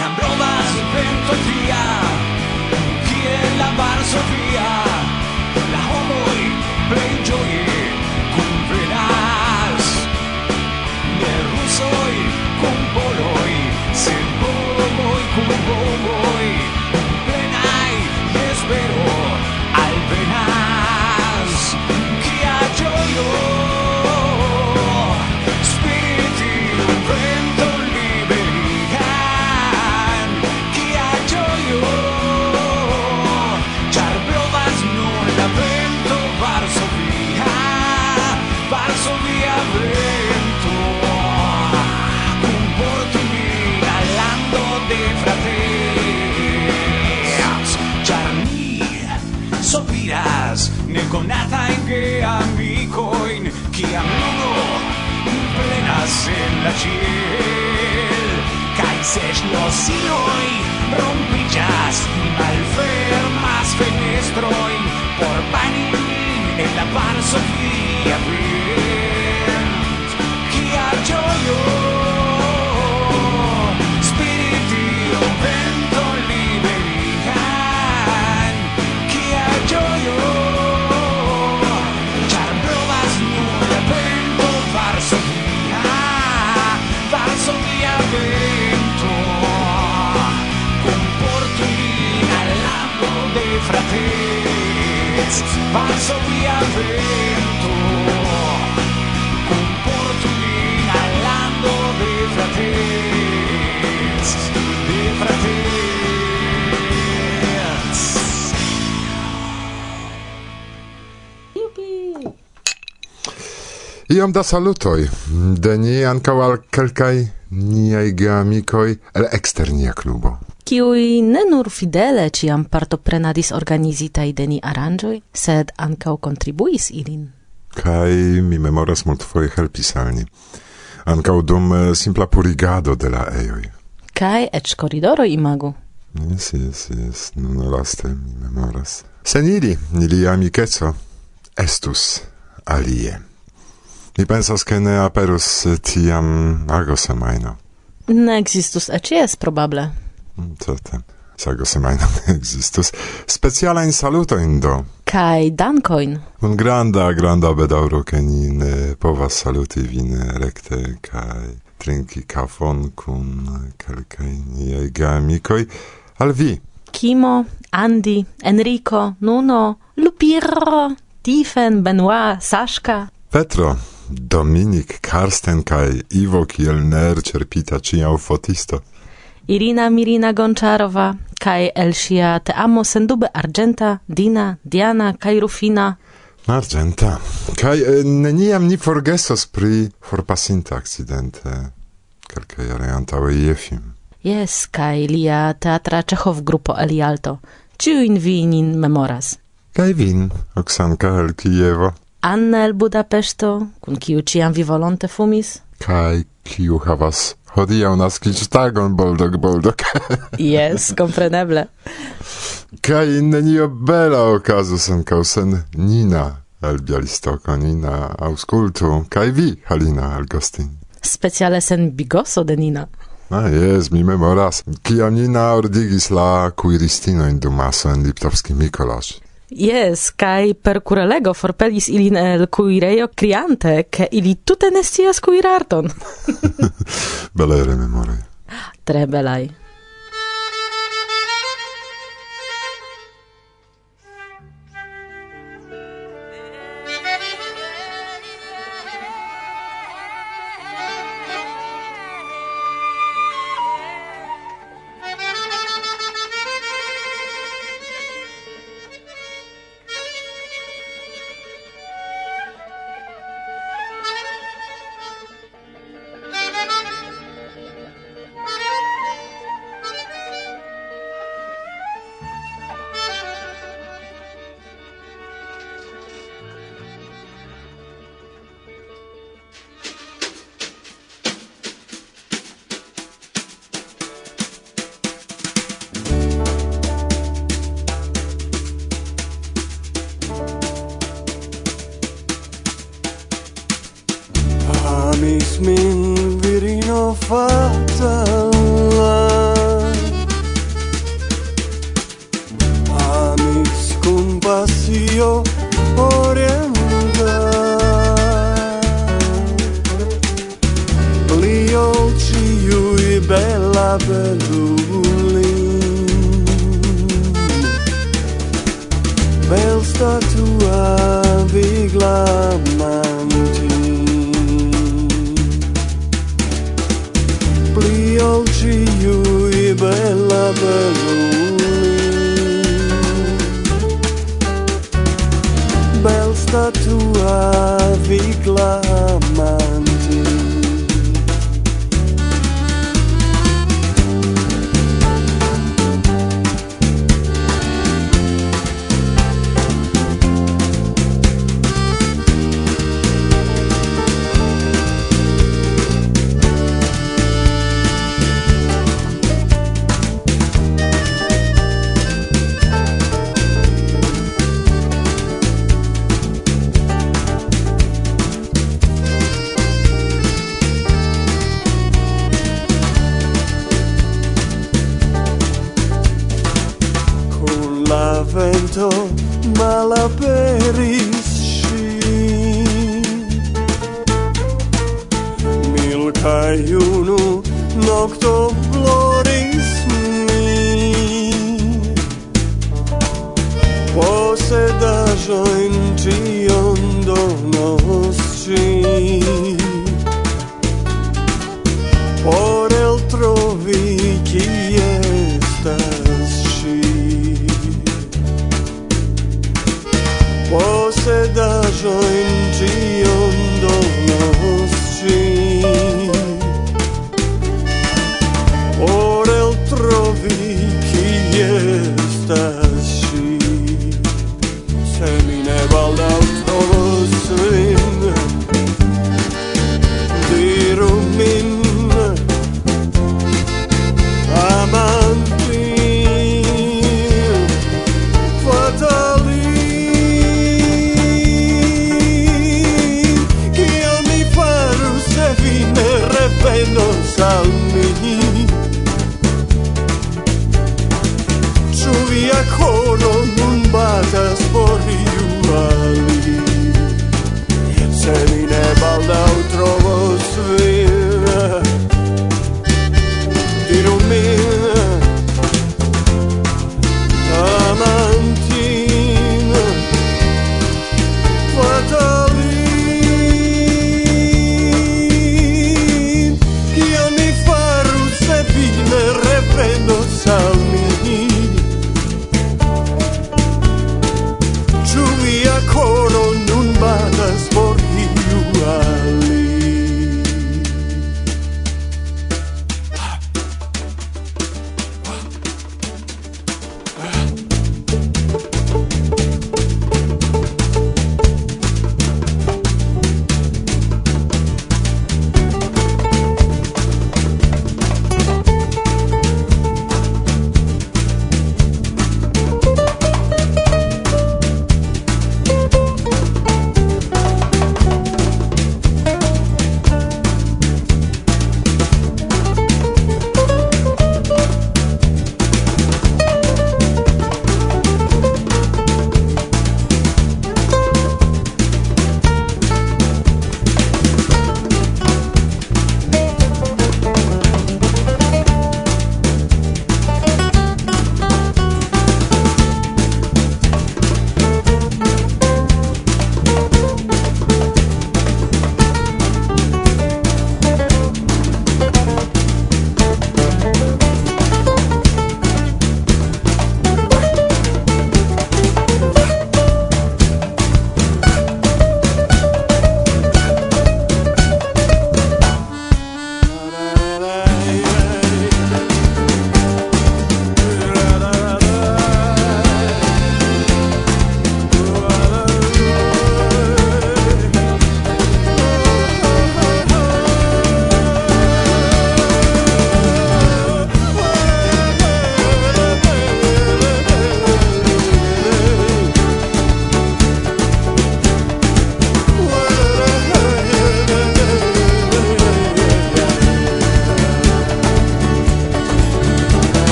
cambrón la ciel. Cai se ŝlosiloj rompiĝas Malfermas fenestrojn por pani en la varsovia via Jazz balzo via al vento un portulina all'anno dei fratez dei fratez Yupi! Iom da salutoj, de ni ankaŭ al kelkaj niaj geamikoj el eksternia klubo kiui ne nur fidele ciam partoprenadis organizitai de ni aranĝoj, sed ankaŭ kontribuis ilin. Kaj mi memoras multfoje helpis al ni. Ankaŭ dum eh, simpla purigado de la ejoj. Kaj eĉ corridoro imagu. Yes, yes, yes. Nun laste mi memoras. Sen ili, ilia amikeco estus alie. Mi pensas che ne aperus eh, tiam ago semaino. Ne existus acies, probable. Certe. Sago semajna ne existus. Speciala in saluto indo. Kai dankoin. Un granda, granda bedauro ke ni ne povas saluti vin rekte kai trinki kafon kun kelkaj niaj geamikoj. Al vi. Kimo, Andi, Enrico, Nuno, Lupiro, Tifen, Benoit, Saszka. Petro, Dominik, Karsten kaj Ivo Kielner, Cerpita, Ciao, Fotisto. Irina Mirina Gonczarowa, kai Elsia te amo sendube Argenta, Dina, Diana, kai Rufina. Argenta. Kai eh, neniam ni forgesos pri forpasinta accidente kelkaj jaroj antaŭe Jefim. Jes, kaj lia teatra Czechow grupo Elialto. Ciuin winin memoras. Kaj vin, Oksanka el Kijevo. Anna el Budapeŝto, kun kiu ĉiam vi volonte fumis. Kaj kiu havas hodiaŭ naskiĝtagon Boldog Boldog. Jes, kompreneble. Kaj nenio bela okazus ankaŭ sen Nina el Bialistoko, Nina aŭskultu, kaj vi, Halina Algostin. Speciale sen bigoso de Nina. Ah, jes, mi memoras. Kiam Nina ordigis la kuiristinoin dumaso en Liptovski Mikolasz. Yes, kai per curelego forpelis ilin el cuireio criante, che ili tute ne scias cuirarton. Belere memore. Tre belai. o oranga Pli ol ciui bella Berlin Bel statua vigla Pli ol ciui bella Berlin clave.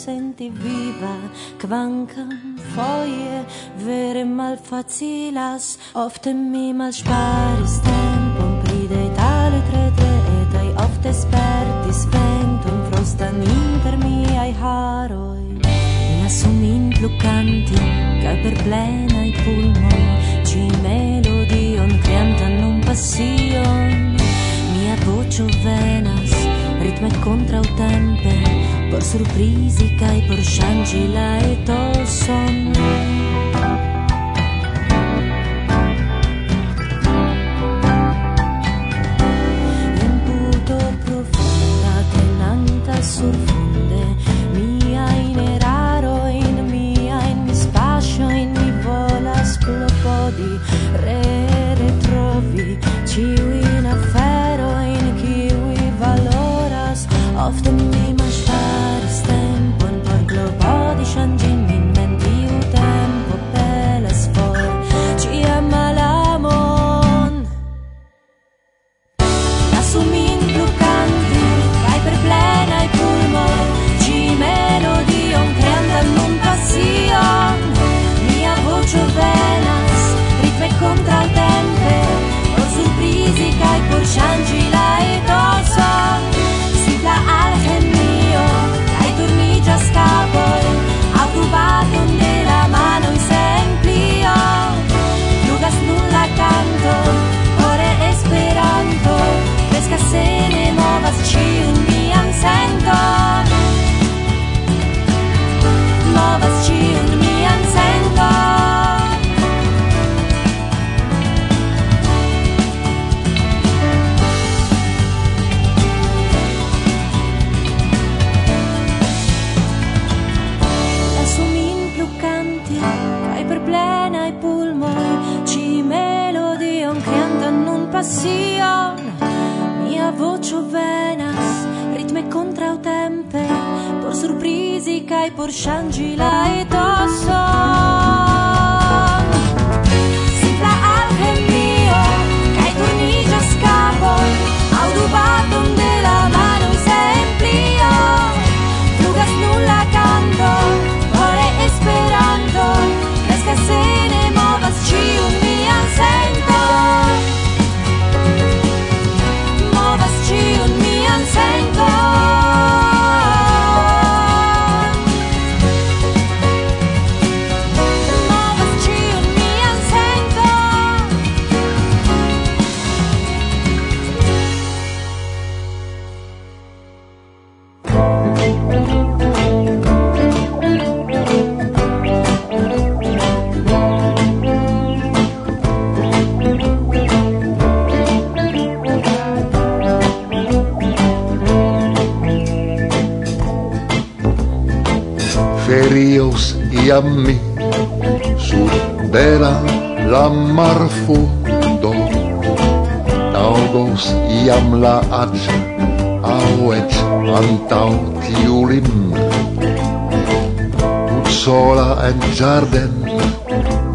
senti viva quancam foie vere malfacilas ofte mi malŝparis tempon pride tale tre tre etaj ofte spertis venton frostan inter miaj haroi. Mia sumin plukanti ca per plenaj pulmoj ci melodion creantan nun passion. Mia voce venas ritme kontraŭtempe por surprizi kai por shangi la etoson. buŝo venas ritme kontraŭtempe por surprizi kai por shangi la etoson rios y a sur de la, la mar fundo taŭgos iam la ac aŭ eĉ antaŭ tiu tut sola en ĝarden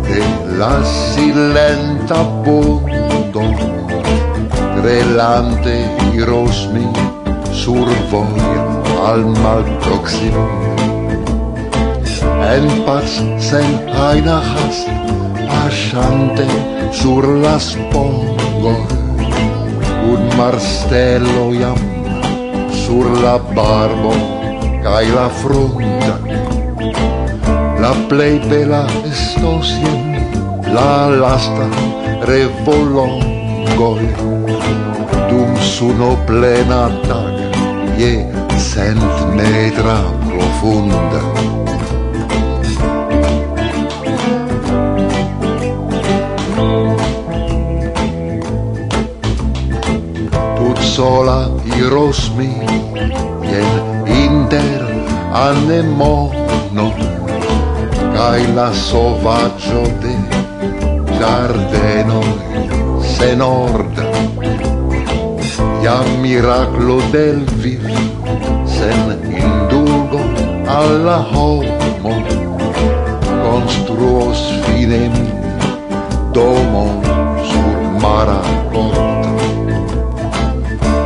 de la silenta pundo grelante iros mi sur voia al mal malproksimo en paz sen aina hast pasciante sur la spongo un marstello iam sur la barbo cae la fronta la plei bela estosien la lasta revolongoi dum suno plena tag je cent metra profunda sola i rosmi jen inter anemono kaj la sovaggio de ĝardenoj senorda Iam miraclo del viv sen indulgo alla homo. Construos finem domo sur mara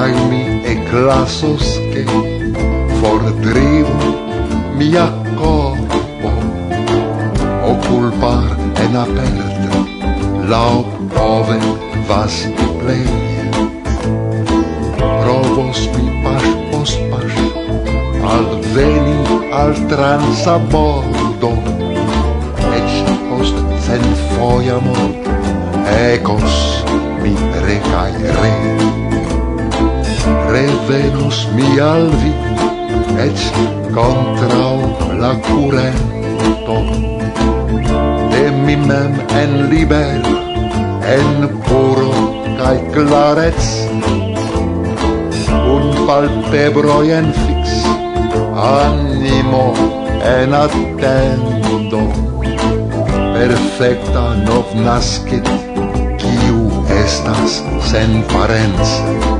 cae mi eclasos che fordrivo mia corpo o culpar en aperte lau ove vas plei provos mi pas post pas al veni al transa bordo ec post sen foiamo ecos mi recai revenus mi al vi, et contrao la curento. De mi mem en liber, en puro cae clarets un palpebro en fix, animo en attendo. Perfecta nov nascit, kiu estas sen parenza.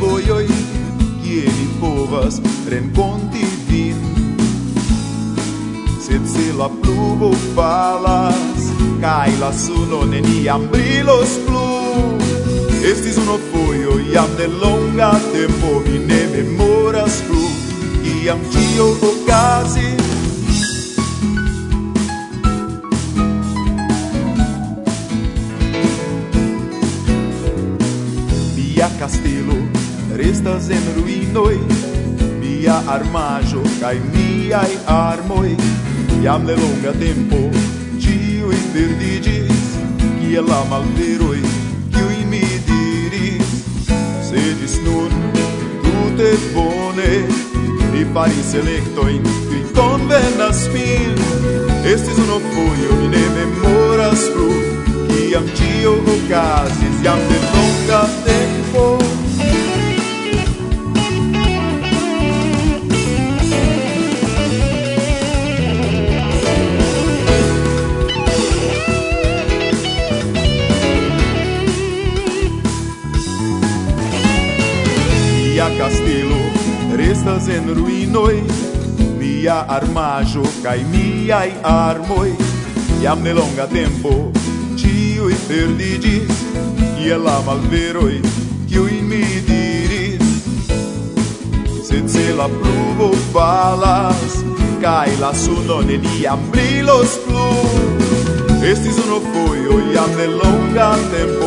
vojoj, kie mi povas renkonti vin. Sed se la pluvo falas, kaj la suno neniam brilos plu, estis unu fojo jam de longa tempo, mi ne memoras plu, kiam tio okazis, estas en ruinoj mia armajo kaj miaj armoi. Jam de longa tempo ĉiuj perdigis kiel la malveroi kiuj mi diris. Sedis nun tute bone mi faris electoin qui convenas min estis uno foio mi ne memoras plu kiam ĉio ocasis jam de longa tempo castelo restas en ruinoi mia armajo kaj miaj armoi. Jam ne longa tempo ĉiuj perdiĝis kiel la malveroj kiujn mi diris. Sed se la pluvo falas kaj la suno neniam brilos plu. Estis uno foio jam ne longa tempo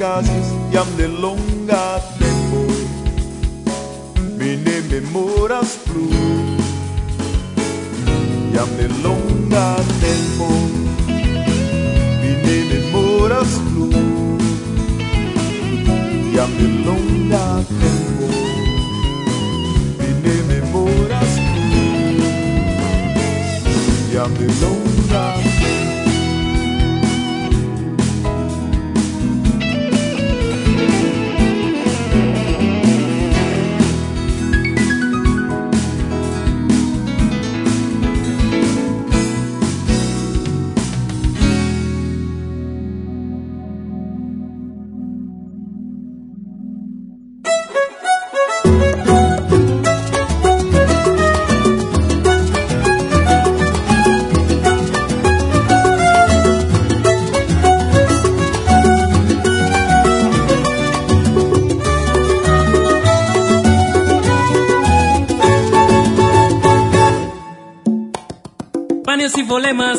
casas e am de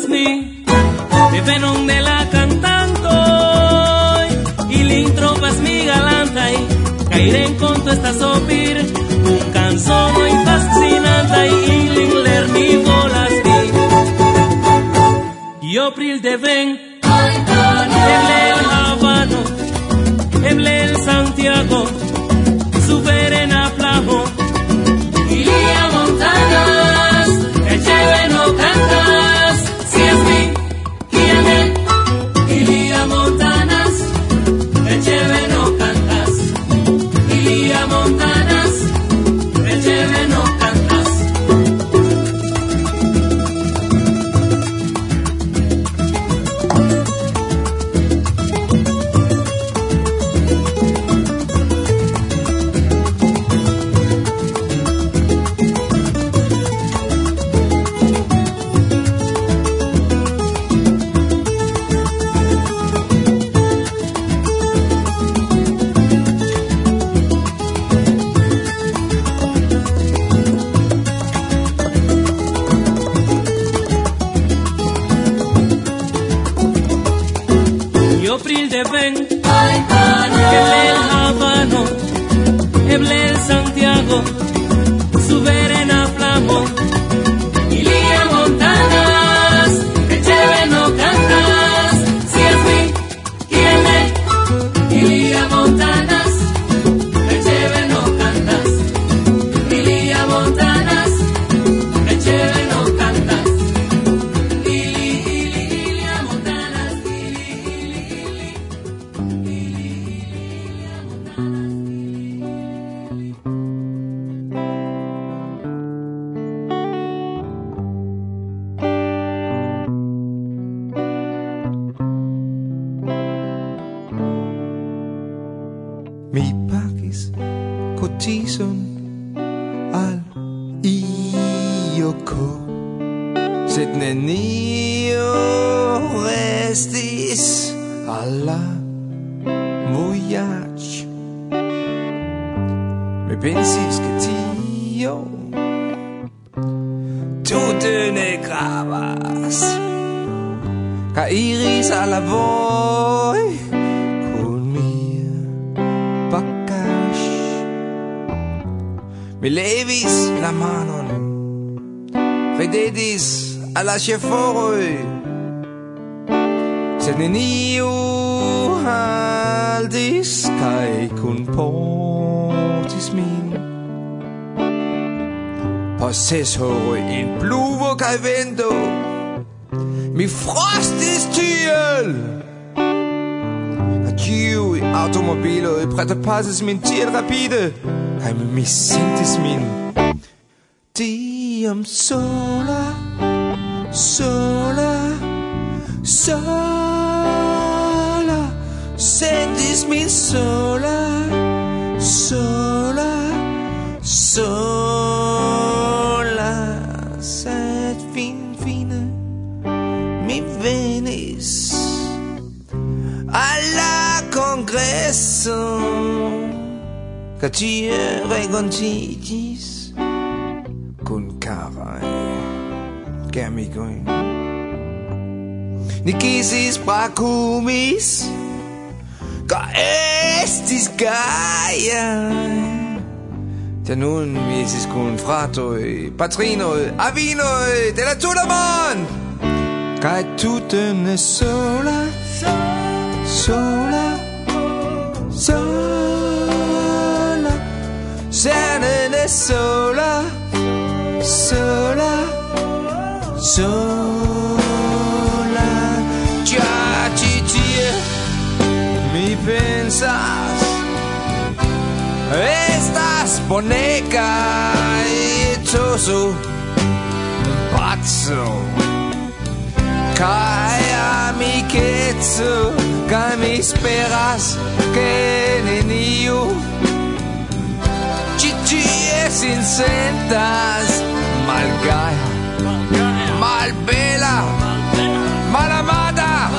estas mi devenon de la cantanto Y lin trovas mi galanta Y galantaj kaj renkonto estas opir kun Y fascinantaj ilin lerni volas mi opril de ven eble el Havano eble el Santiago. lasie foroj Sed neniu haldis kaj kunportis min Post ses horoj en pluvo kaj vento Mi frostis tiel Kaj ĉiuj aŭtomobiloj preterpasis min tiel rapide. Kaj mi sentis min Tiam sola sola sola. Sentis min sola sola sola. Sed fin fine mi venis alla congresso. Ca tie rencontigis con carae eh que amigoin Ni kisis pacumis Ca estis gaia. Te nun mi esis cun fratoi, patrinoi, avinoi de la tuta mon Ca tutte ne sola, sola, sola. Sene ne sola, sola, sola sola già ci mi pensas estas boneca e toso pazzo kai amiketso kai mi speras che neniu ci ci sentas malgaia malbela, casale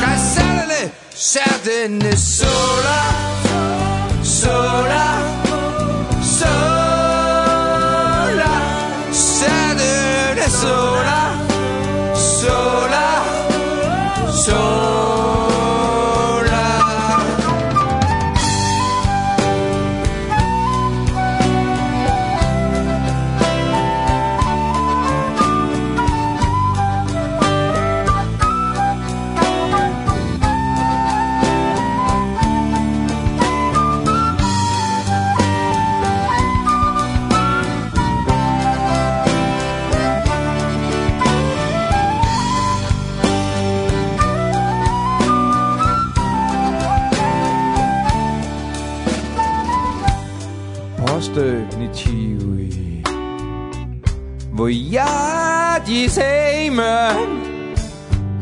cassale, sardine sola.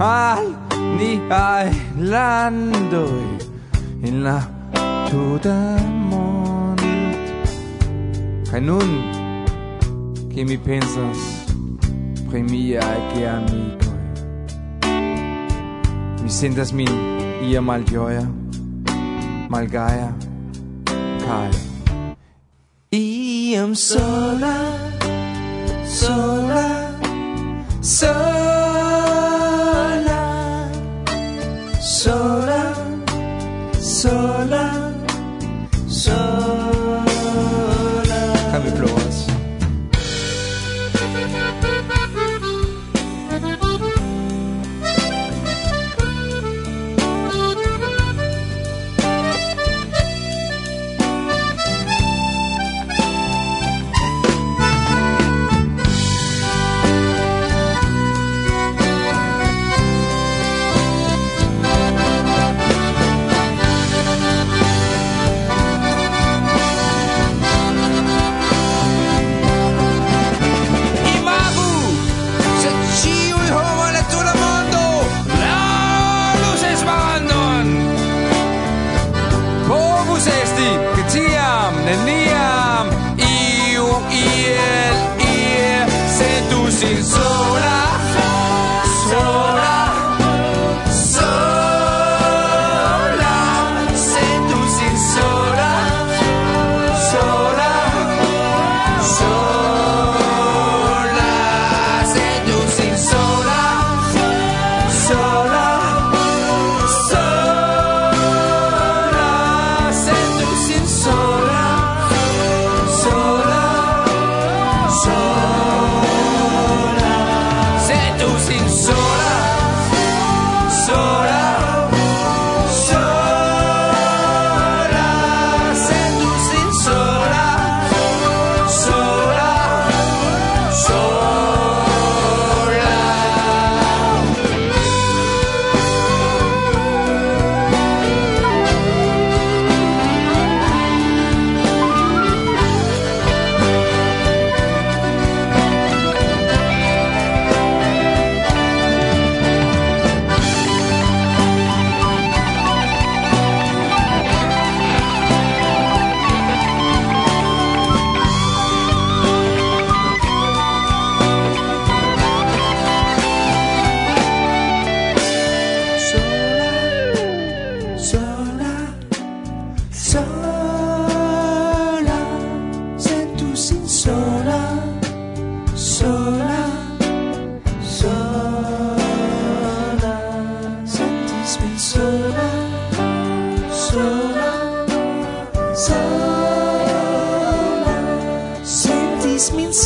al niaj landoj en la tuta mond. kai nun, che mi pensas pri che geamikoj, mi sentas min ia malĝoja, malgaja kai iam sola, sola, sola.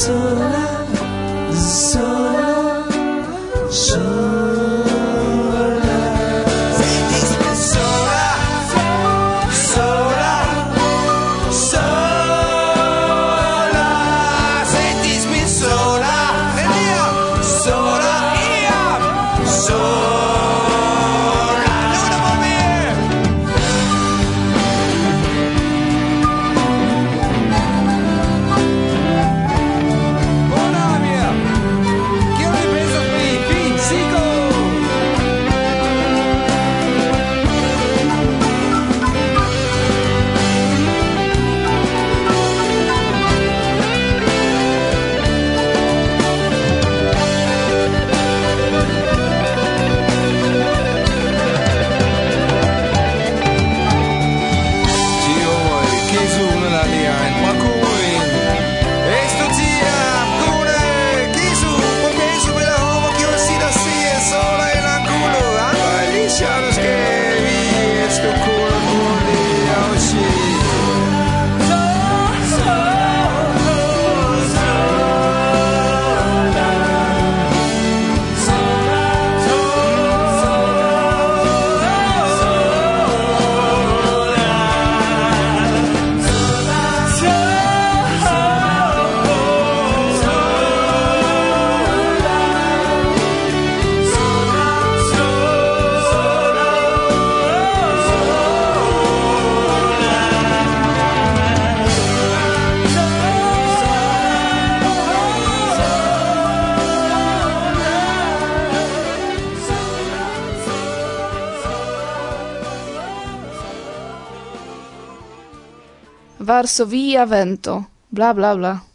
so Varsovia vento, bla bla bla.